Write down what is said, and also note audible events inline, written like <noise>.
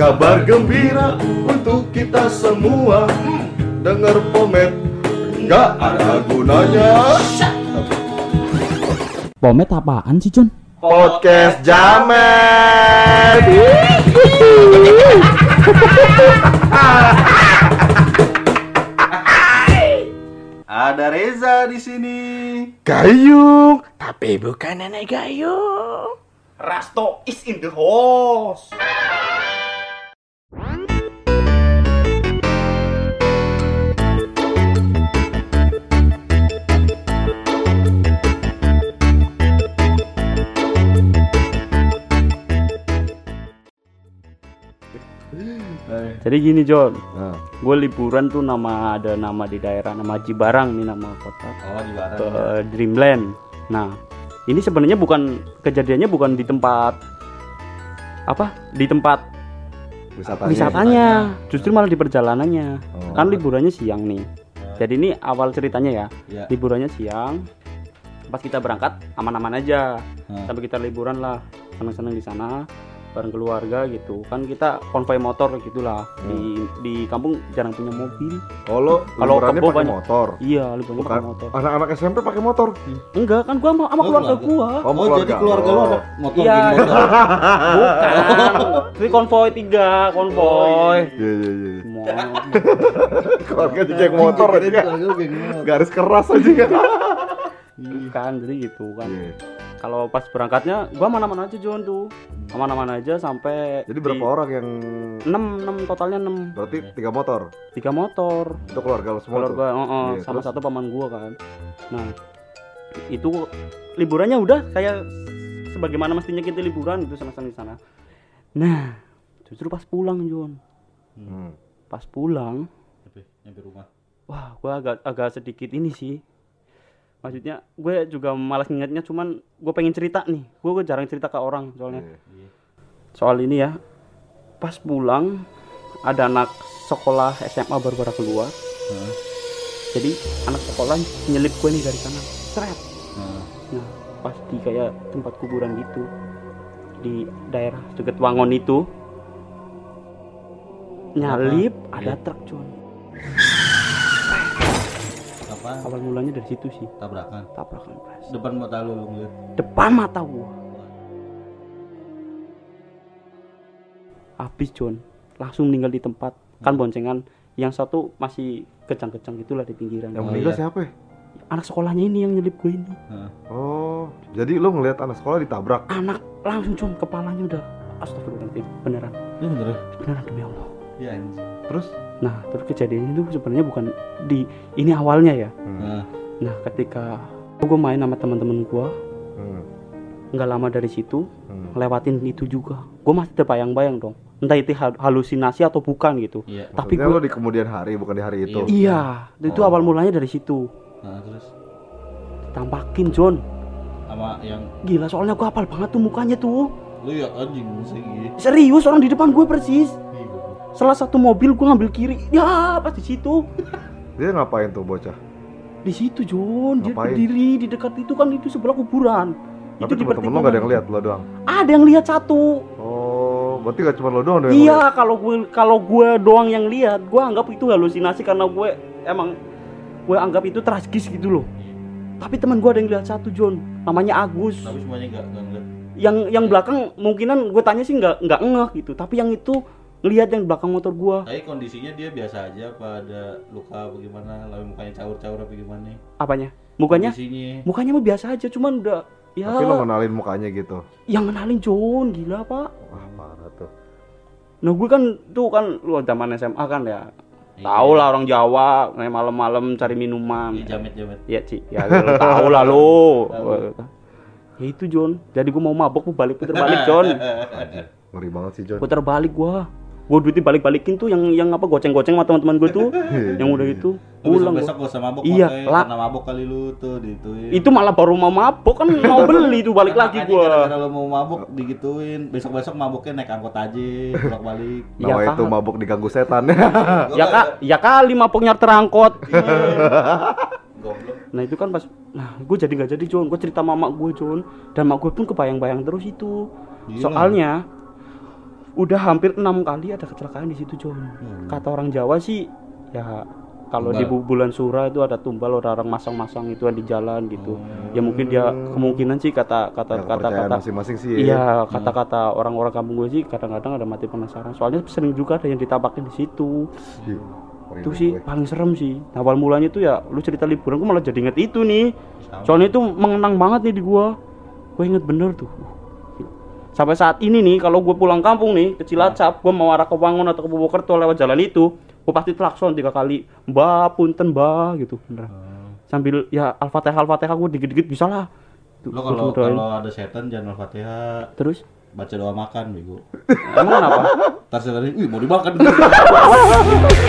Kabar gembira untuk kita semua Dengar pomet nggak ada gunanya Pomet apaan sih, John? Podcast Jamet Ada Reza di sini. Gayung Tapi bukan nenek gayung Rasto is in the house. Jadi gini, John. Nah, Gue liburan tuh nama ada nama di daerah nama Cibarang nih nama kota Oh, ke Dreamland. Nah, ini sebenarnya bukan kejadiannya bukan di tempat apa? Di tempat wisatanya wisatanya, justru malah di perjalanannya. Oh. Kan liburannya siang nih. Jadi ini awal ceritanya ya. Ya. Liburannya siang. Pas kita berangkat aman-aman aja. Hmm. Sampai kita liburan lah, seneng-seneng di sana bareng keluarga gitu. Kan kita konvoy motor gitulah. Di di kampung jarang punya mobil. Oh Kalau liburannya kebo pakai banyak. motor Iya, liburannya Bukan pakai motor. Anak-anak SMP pakai motor Enggak, kan gua sama, sama Oh, keluarga keluarga. gua. Oh, Oh, jadi keluarga lo ada motor Iya. motor. Bukan. Ini konvoy tiga, konvoy. Iya iya iya Semua. Keluarga di geng motor aja kan. Garis keras aja kan Bukan, jadi gitu kan. Iya. Kalau pas berangkatnya gua aman-aman aja John tuh. Aman-aman aja sampai Jadi berapa orang yang 6, 6 totalnya 6. Berarti tiga motor Tiga motor. Itu keluarga lo semua keluarga tuh? oh, oh, Iya, sama terus? satu paman gua kan nah itu liburannya udah kayak sebagaimana mestinya kita liburan itu sama-sama di sana nah justru pas pulang John Hmm. pas pulang Nyampe, nyampe rumah. wah gua agak agak sedikit ini sih maksudnya gue juga malas ngingetnya cuman gue pengen cerita nih gue jarang cerita ke orang soalnya Iya. soal ini ya pas pulang ada anak sekolah SMA baru pada keluar Heeh. jadi anak sekolah nyelip gue nih dari sana seret Heeh. nah pas di kayak tempat kuburan gitu di daerah deket Wangon itu nyalip ada Iya. truk John Apa? awal mulanya dari situ sih Tabrakan. tabrakan pres Depan mata lu lu ngeliat. depan mata gua habis John langsung meninggal di tempat kan boncengan yang satu masih kejang-kejang gitulah di pinggiran Yang meninggal iya. siapa ya? anak sekolahnya ini yang nyelip gue ini Heeh. Oh, jadi lo ngelihat anak sekolah ditabrak? anak langsung John kepalanya udah astagfirullahaladzim beneran Lu bener. beneran demi Allah Iya anjing. Terus? Nah, terus kejadian itu sebenarnya bukan di ini awalnya ya. Hmm. Nah, Nah, ketika gue main sama teman-teman gue, Hmm. nggak lama dari situ Hmm. lewatin itu juga. Gue masih terbayang-bayang dong. Entah itu hal- halusinasi atau bukan gitu. iya. Tapi gue di kemudian hari bukan di hari itu. iya, itu Oh. awal mulanya dari situ. Nah, terus Tampakin John. sama yang Gila, soalnya gue hafal banget tuh mukanya tuh. lu ya anjing sih. Serius orang di depan gue persis. Goblok. Salah satu mobil gue ngambil kiri. Ya, pas di situ. Dia ngapain tuh bocah? Di situ John, dia Ngapain? berdiri di dekat itu kan itu sebelah kuburan. Tapi temen-temen lo gak ada yang lihat lo doang. Ada yang lihat satu. Oh, berarti gak cuma lo doang dong yang Iya, kalau gue kalau gue doang yang lihat, gue anggap itu halusinasi karena gue emang gue anggap itu tragis gitu loh. Tapi teman gue ada yang lihat satu John, namanya Agus. Tapi semuanya enggak enggak ngeliat. Yang yang belakang mungkinan gue tanya sih nggak nggak ngeh gitu, tapi yang itu ngelihat yang belakang motor gue. Tapi kondisinya dia biasa aja apa ada luka apa gimana? Lalu mukanya caur-caur apa gimana? Apanya? Mukanya? Kondisinya. Mukanya mah biasa aja, cuman udah ya Tapi lo kenalin mukanya gitu. yang kenalin John, gila pak. Wah, parah tuh. Nah gue kan tuh kan lu zaman SMA kan ya, Iya. tahu lah orang Jawa malam-malam cari minuman. Iya, jamet-jamet. Iya Ci, ya lu tahu lah lu. Ya itu John. Jadi gua mau mabok gua balik puter balik John. <laughs> Ngeri banget sih, John. Puter balik gua. Gua duitnya balik-balikin tuh yang yang apa goceng-goceng sama teman-teman gua tuh. <laughs> yang udah itu pulang besok gua. gak usah mabok Iya, lah. karena mabok kali lu tuh dituin. Itu malah baru mau mabok kan mau <laughs> beli tuh balik lagi gua. lu mau mabok digituin, besok-besok maboknya naik angkot aja, bolak-balik. Ya, Nawa itu Kak. mabuk diganggu setan. <laughs> Ya kak, ya kali maboknya terangkot. Goblok. Nah itu kan pas, nah gue jadi nggak jadi John, gue cerita mama gue John, dan mak gue pun kebayang-bayang terus itu. Gila. Soalnya udah hampir enam kali ada kecelakaan di situ John. Hmm. kata orang Jawa sih ya kalau di bu- bulan surah itu ada tumbal orang-orang masang-masang itu di jalan gitu. Ya mungkin dia kemungkinan sih kata kata Ya, kata kata masing-masing sih. iya kata-kata orang-orang kampung gue sih kadang-kadang ada mati penasaran. Soalnya sering juga ada yang ditapakin di situ. Ih, itu merinding sih gue. paling serem sih. Nah, awal mulanya tuh ya lu cerita liburan gue malah jadi inget itu nih. Sama. soalnya itu mengenang banget nih di gua. Gue inget bener tuh sampai saat ini nih kalau gue pulang kampung nih ke Cilacap gue mau arah ke Wangun atau ke Purwokerto lewat jalan itu gue pasti klakson tiga kali. Mbak punten mbak gitu bener Hmm. sambil ya al-fatihah al-fatihah gue dikit-dikit bisa lah. Lo kalau kalau ada setan jangan al-fatihah, terus? Baca doa makan bego. emang kenapa? Ntar setan ini, wih mau dimakan. <laughs>